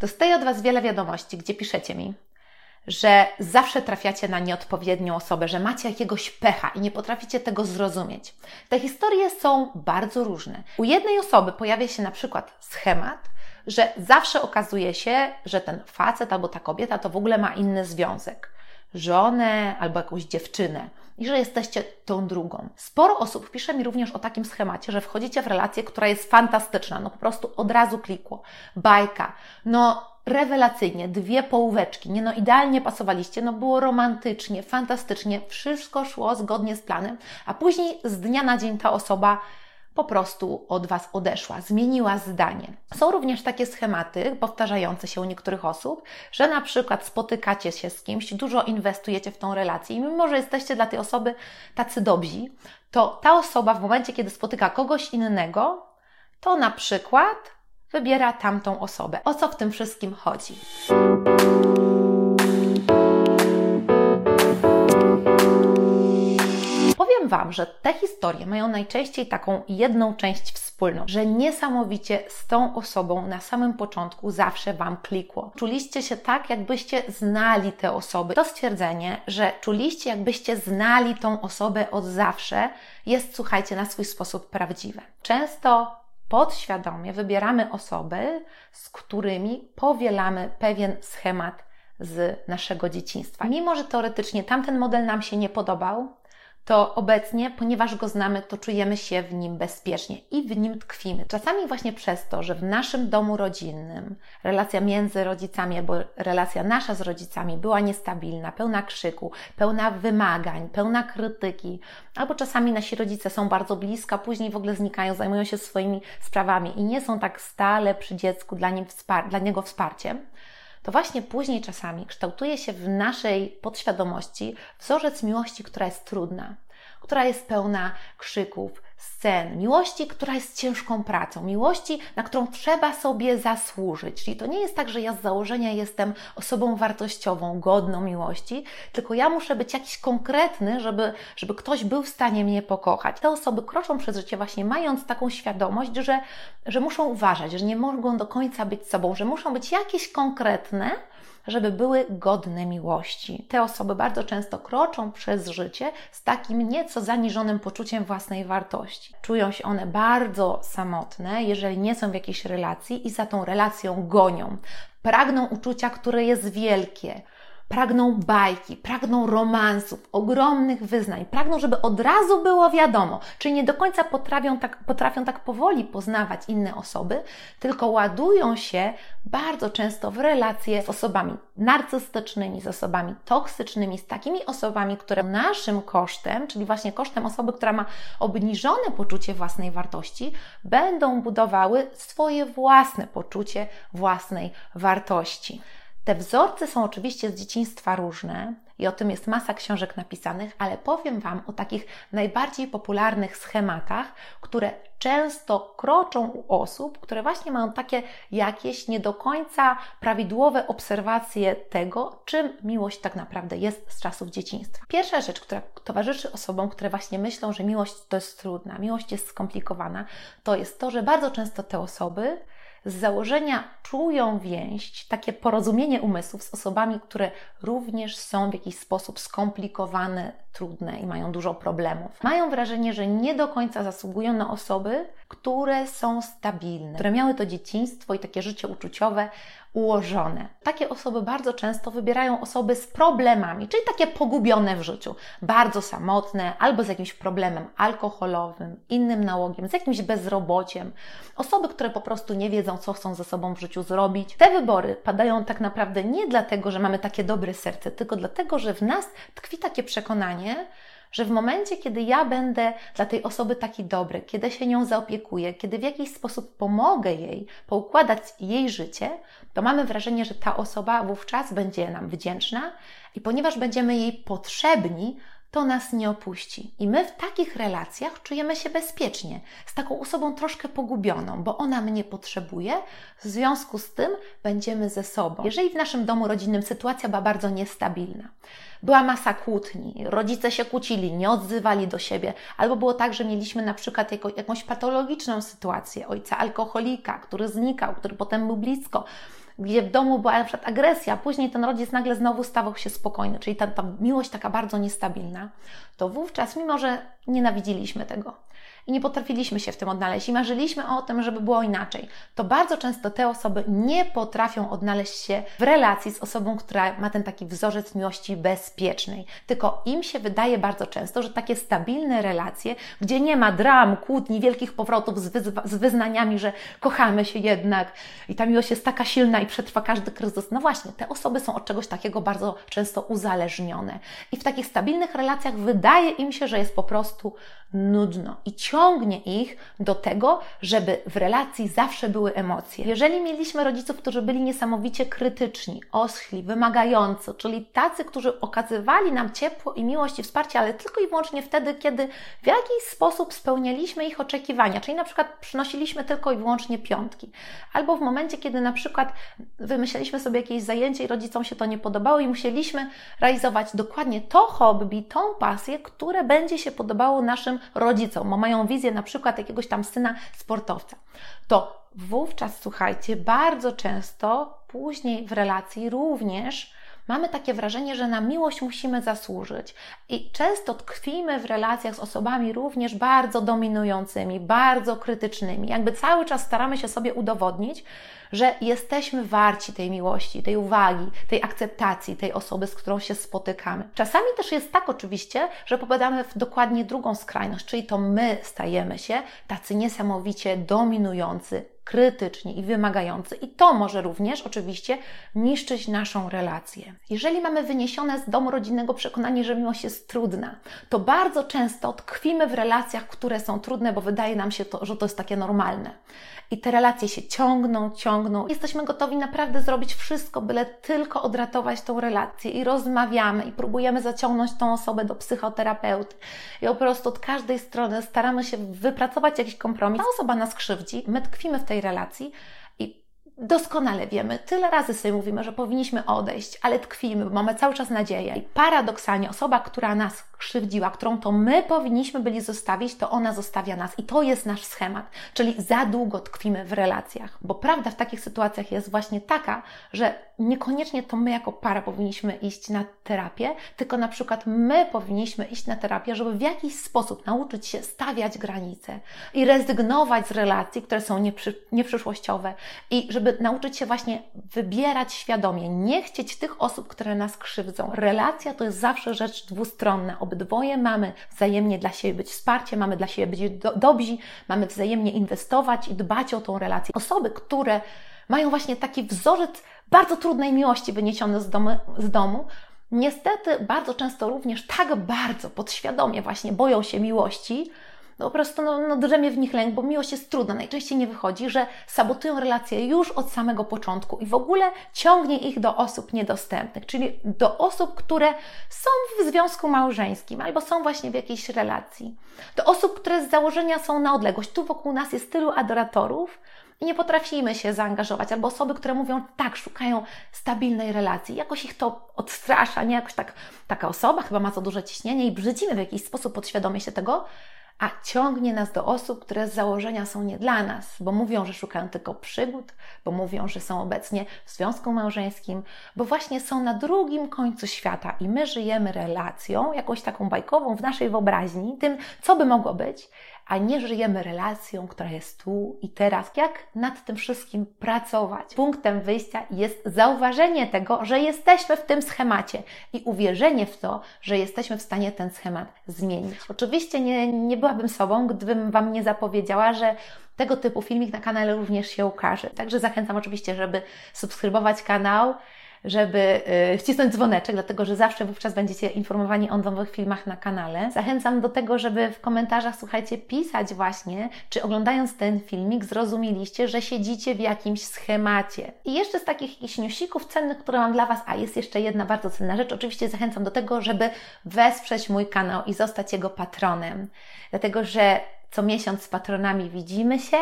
Dostaję od Was wiele wiadomości, gdzie piszecie mi, że zawsze trafiacie na nieodpowiednią osobę, że macie jakiegoś pecha i nie potraficie tego zrozumieć. Te historie są bardzo różne. U jednej osoby pojawia się na przykład schemat, że zawsze okazuje się, że ten facet albo ta kobieta to w ogóle ma inny związek. Żonę albo jakąś dziewczynę i że jesteście tą drugą. Sporo osób pisze mi również o takim schemacie, że wchodzicie w relację, która jest fantastyczna, no po prostu od razu klikło. Bajka, no rewelacyjnie, dwie połóweczki, nie no idealnie pasowaliście, no było romantycznie, fantastycznie, wszystko szło zgodnie z planem, a później z dnia na dzień ta osoba po prostu od Was odeszła, zmieniła zdanie. Są również takie schematy powtarzające się u niektórych osób, że na przykład spotykacie się z kimś, dużo inwestujecie w tą relację i mimo, że jesteście dla tej osoby tacy dobrzy, to ta osoba w momencie, kiedy spotyka kogoś innego, to na przykład wybiera tamtą osobę. O co w tym wszystkim chodzi? Wam, że te historie mają najczęściej taką jedną część wspólną, że niesamowicie z tą osobą na samym początku zawsze Wam klikło. Czuliście się tak, jakbyście znali te osoby. To stwierdzenie, że czuliście, jakbyście znali tą osobę od zawsze, jest, słuchajcie, na swój sposób prawdziwe. Często podświadomie wybieramy osoby, z którymi powielamy pewien schemat z naszego dzieciństwa. Mimo, że teoretycznie tamten model nam się nie podobał, to obecnie, ponieważ go znamy, to czujemy się w nim bezpiecznie i w nim tkwimy. Czasami właśnie przez to, że w naszym domu rodzinnym relacja między rodzicami albo relacja nasza z rodzicami była niestabilna, pełna krzyku, pełna wymagań, pełna krytyki, albo czasami nasi rodzice są bardzo blisko, później w ogóle znikają, zajmują się swoimi sprawami i nie są tak stale przy dziecku dla, nim wspar- dla niego wsparciem to właśnie później czasami kształtuje się w naszej podświadomości wzorzec miłości, która jest trudna, która jest pełna krzyków, scen, miłości, która jest ciężką pracą, miłości, na którą trzeba sobie zasłużyć. Czyli to nie jest tak, że ja z założenia jestem osobą wartościową, godną miłości, tylko ja muszę być jakiś konkretny, żeby, żeby ktoś był w stanie mnie pokochać. Te osoby kroczą przez życie właśnie mając taką świadomość, że, że muszą uważać, że nie mogą do końca być sobą, że muszą być jakieś konkretne, żeby były godne miłości. Te osoby bardzo często kroczą przez życie z takim nieco zaniżonym poczuciem własnej wartości. Czują się one bardzo samotne, jeżeli nie są w jakiejś relacji i za tą relacją gonią. Pragną uczucia, które jest wielkie pragną bajki, pragną romansów, ogromnych wyznań, pragną, żeby od razu było wiadomo, czyli nie do końca potrafią tak, potrafią tak powoli poznawać inne osoby, tylko ładują się bardzo często w relacje z osobami narcystycznymi, z osobami toksycznymi, z takimi osobami, które naszym kosztem, czyli właśnie kosztem osoby, która ma obniżone poczucie własnej wartości, będą budowały swoje własne poczucie własnej wartości. Te wzorce są oczywiście z dzieciństwa różne i o tym jest masa książek napisanych, ale powiem Wam o takich najbardziej popularnych schematach, które często kroczą u osób, które właśnie mają takie jakieś nie do końca prawidłowe obserwacje tego, czym miłość tak naprawdę jest z czasów dzieciństwa. Pierwsza rzecz, która towarzyszy osobom, które właśnie myślą, że miłość to jest trudna, miłość jest skomplikowana, to jest to, że bardzo często te osoby z założenia czują więź, takie porozumienie umysłów z osobami, które również są w jakiś sposób skomplikowane, trudne i mają dużo problemów. Mają wrażenie, że nie do końca zasługują na osoby, które są stabilne, które miały to dzieciństwo i takie życie uczuciowe ułożone. Takie osoby bardzo często wybierają osoby z problemami, czyli takie pogubione w życiu, bardzo samotne, albo z jakimś problemem alkoholowym, innym nałogiem, z jakimś bezrobociem. Osoby, które po prostu nie wiedzą, co chcą ze sobą w życiu zrobić. Te wybory padają tak naprawdę nie dlatego, że mamy takie dobre serce, tylko dlatego, że w nas tkwi takie przekonanie, że w momencie, kiedy ja będę dla tej osoby taki dobry, kiedy się nią zaopiekuję, kiedy w jakiś sposób pomogę jej poukładać jej życie, to mamy wrażenie, że ta osoba wówczas będzie nam wdzięczna i ponieważ będziemy jej potrzebni, to nas nie opuści. I my w takich relacjach czujemy się bezpiecznie, z taką osobą troszkę pogubioną, bo ona mnie potrzebuje, w związku z tym będziemy ze sobą. Jeżeli w naszym domu rodzinnym sytuacja była bardzo niestabilna, była masa kłótni, rodzice się kłócili, nie odzywali do siebie, albo było tak, że mieliśmy na przykład jako, jakąś patologiczną sytuację ojca alkoholika, który znikał, który potem był blisko, gdzie w domu była na przykład agresja, później ten rodzic nagle znowu stawał się spokojny, czyli ta, ta miłość taka bardzo niestabilna, to wówczas, mimo że nienawidziliśmy tego, i nie potrafiliśmy się w tym odnaleźć i marzyliśmy o tym, żeby było inaczej, to bardzo często te osoby nie potrafią odnaleźć się w relacji z osobą, która ma ten taki wzorzec miłości bezpiecznej. Tylko im się wydaje bardzo często, że takie stabilne relacje, gdzie nie ma dram, kłótni, wielkich powrotów z, wyzwa- z wyznaniami, że kochamy się jednak i ta miłość jest taka silna i przetrwa każdy kryzys. No właśnie, te osoby są od czegoś takiego bardzo często uzależnione. I w takich stabilnych relacjach wydaje im się, że jest po prostu nudno i ciągnie ich do tego, żeby w relacji zawsze były emocje. Jeżeli mieliśmy rodziców, którzy byli niesamowicie krytyczni, oschli, wymagający, czyli tacy, którzy okazywali nam ciepło i miłość i wsparcie, ale tylko i wyłącznie wtedy, kiedy w jakiś sposób spełnialiśmy ich oczekiwania, czyli na przykład przynosiliśmy tylko i wyłącznie piątki, albo w momencie, kiedy na przykład wymyśleliśmy sobie jakieś zajęcie i rodzicom się to nie podobało i musieliśmy realizować dokładnie to hobby, tą pasję, które będzie się podobało naszym rodzicom, bo mają wizję na przykład jakiegoś tam syna sportowca, to wówczas, słuchajcie, bardzo często później w relacji również mamy takie wrażenie, że na miłość musimy zasłużyć. I często tkwimy w relacjach z osobami również bardzo dominującymi, bardzo krytycznymi. Jakby cały czas staramy się sobie udowodnić, że jesteśmy warci tej miłości, tej uwagi, tej akceptacji tej osoby, z którą się spotykamy. Czasami też jest tak oczywiście, że popadamy w dokładnie drugą skrajność, czyli to my stajemy się tacy niesamowicie dominujący, krytyczni i wymagający. I to może również oczywiście niszczyć naszą relację. Jeżeli mamy wyniesione z domu rodzinnego przekonanie, że miłość jest trudna, to bardzo często tkwimy w relacjach, które są trudne, bo wydaje nam się to, że to jest takie normalne. I te relacje się ciągną, ciągną. Jesteśmy gotowi naprawdę zrobić wszystko, byle tylko odratować tą relację. I rozmawiamy, i próbujemy zaciągnąć tą osobę do psychoterapeuty. I po prostu od każdej strony staramy się wypracować jakiś kompromis. Ta osoba nas krzywdzi, my tkwimy w tej relacji doskonale wiemy, tyle razy sobie mówimy, że powinniśmy odejść, ale tkwimy, mamy cały czas nadzieję. I paradoksalnie osoba, która nas krzywdziła, którą to my powinniśmy byli zostawić, to ona zostawia nas. I to jest nasz schemat. Czyli za długo tkwimy w relacjach. Bo prawda w takich sytuacjach jest właśnie taka, że niekoniecznie to my jako para powinniśmy iść na terapię, tylko na przykład my powinniśmy iść na terapię, żeby w jakiś sposób nauczyć się stawiać granice i rezygnować z relacji, które są nieprzy, nieprzyszłościowe i żeby nauczyć się właśnie wybierać świadomie, nie chcieć tych osób, które nas krzywdzą. Relacja to jest zawsze rzecz dwustronna obydwoje mamy wzajemnie dla siebie być wsparciem, mamy dla siebie być do, dobrzy, mamy wzajemnie inwestować i dbać o tą relację. Osoby, które mają właśnie taki wzorzec bardzo trudnej miłości wyniesiony z domu, z domu niestety bardzo często również tak bardzo podświadomie właśnie boją się miłości, no po prostu no, no, drzemie w nich lęk, bo miłość jest trudna, najczęściej nie wychodzi, że sabotują relacje już od samego początku i w ogóle ciągnie ich do osób niedostępnych, czyli do osób, które są w związku małżeńskim albo są właśnie w jakiejś relacji. Do osób, które z założenia są na odległość. Tu wokół nas jest tylu adoratorów, i nie potrafimy się zaangażować, albo osoby, które mówią tak, szukają stabilnej relacji, jakoś ich to odstrasza, nie jakoś tak, taka osoba chyba ma za duże ciśnienie i brzydzimy w jakiś sposób podświadomie się tego, a ciągnie nas do osób, które z założenia są nie dla nas, bo mówią, że szukają tylko przygód, bo mówią, że są obecnie w związku małżeńskim, bo właśnie są na drugim końcu świata i my żyjemy relacją, jakąś taką bajkową w naszej wyobraźni, tym, co by mogło być, a nie żyjemy relacją, która jest tu i teraz. Jak nad tym wszystkim pracować? Punktem wyjścia jest zauważenie tego, że jesteśmy w tym schemacie i uwierzenie w to, że jesteśmy w stanie ten schemat zmienić. Oczywiście nie, nie byłabym sobą, gdybym Wam nie zapowiedziała, że tego typu filmik na kanale również się ukaże. Także zachęcam oczywiście, żeby subskrybować kanał, żeby y, wcisnąć dzwoneczek, dlatego że zawsze wówczas będziecie informowani o nowych filmach na kanale. Zachęcam do tego, żeby w komentarzach, słuchajcie, pisać właśnie, czy oglądając ten filmik zrozumieliście, że siedzicie w jakimś schemacie. I jeszcze z takich jakichś newsików cennych, które mam dla Was, a jest jeszcze jedna bardzo cenna rzecz, oczywiście zachęcam do tego, żeby wesprzeć mój kanał i zostać jego patronem. Dlatego, że co miesiąc z patronami widzimy się.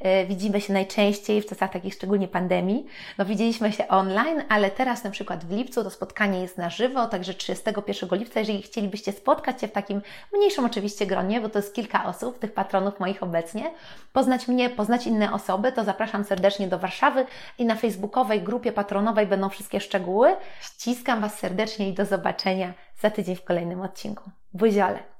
E, widzimy się najczęściej w czasach takiej szczególnie pandemii. No widzieliśmy się online, ale teraz na przykład w lipcu to spotkanie jest na żywo, także 31 lipca, jeżeli chcielibyście spotkać się w takim mniejszym oczywiście gronie, bo to jest kilka osób, tych patronów moich obecnie, poznać mnie, poznać inne osoby, to zapraszam serdecznie do Warszawy i na facebookowej grupie patronowej będą wszystkie szczegóły. Ściskam Was serdecznie i do zobaczenia za tydzień w kolejnym odcinku. Buziole!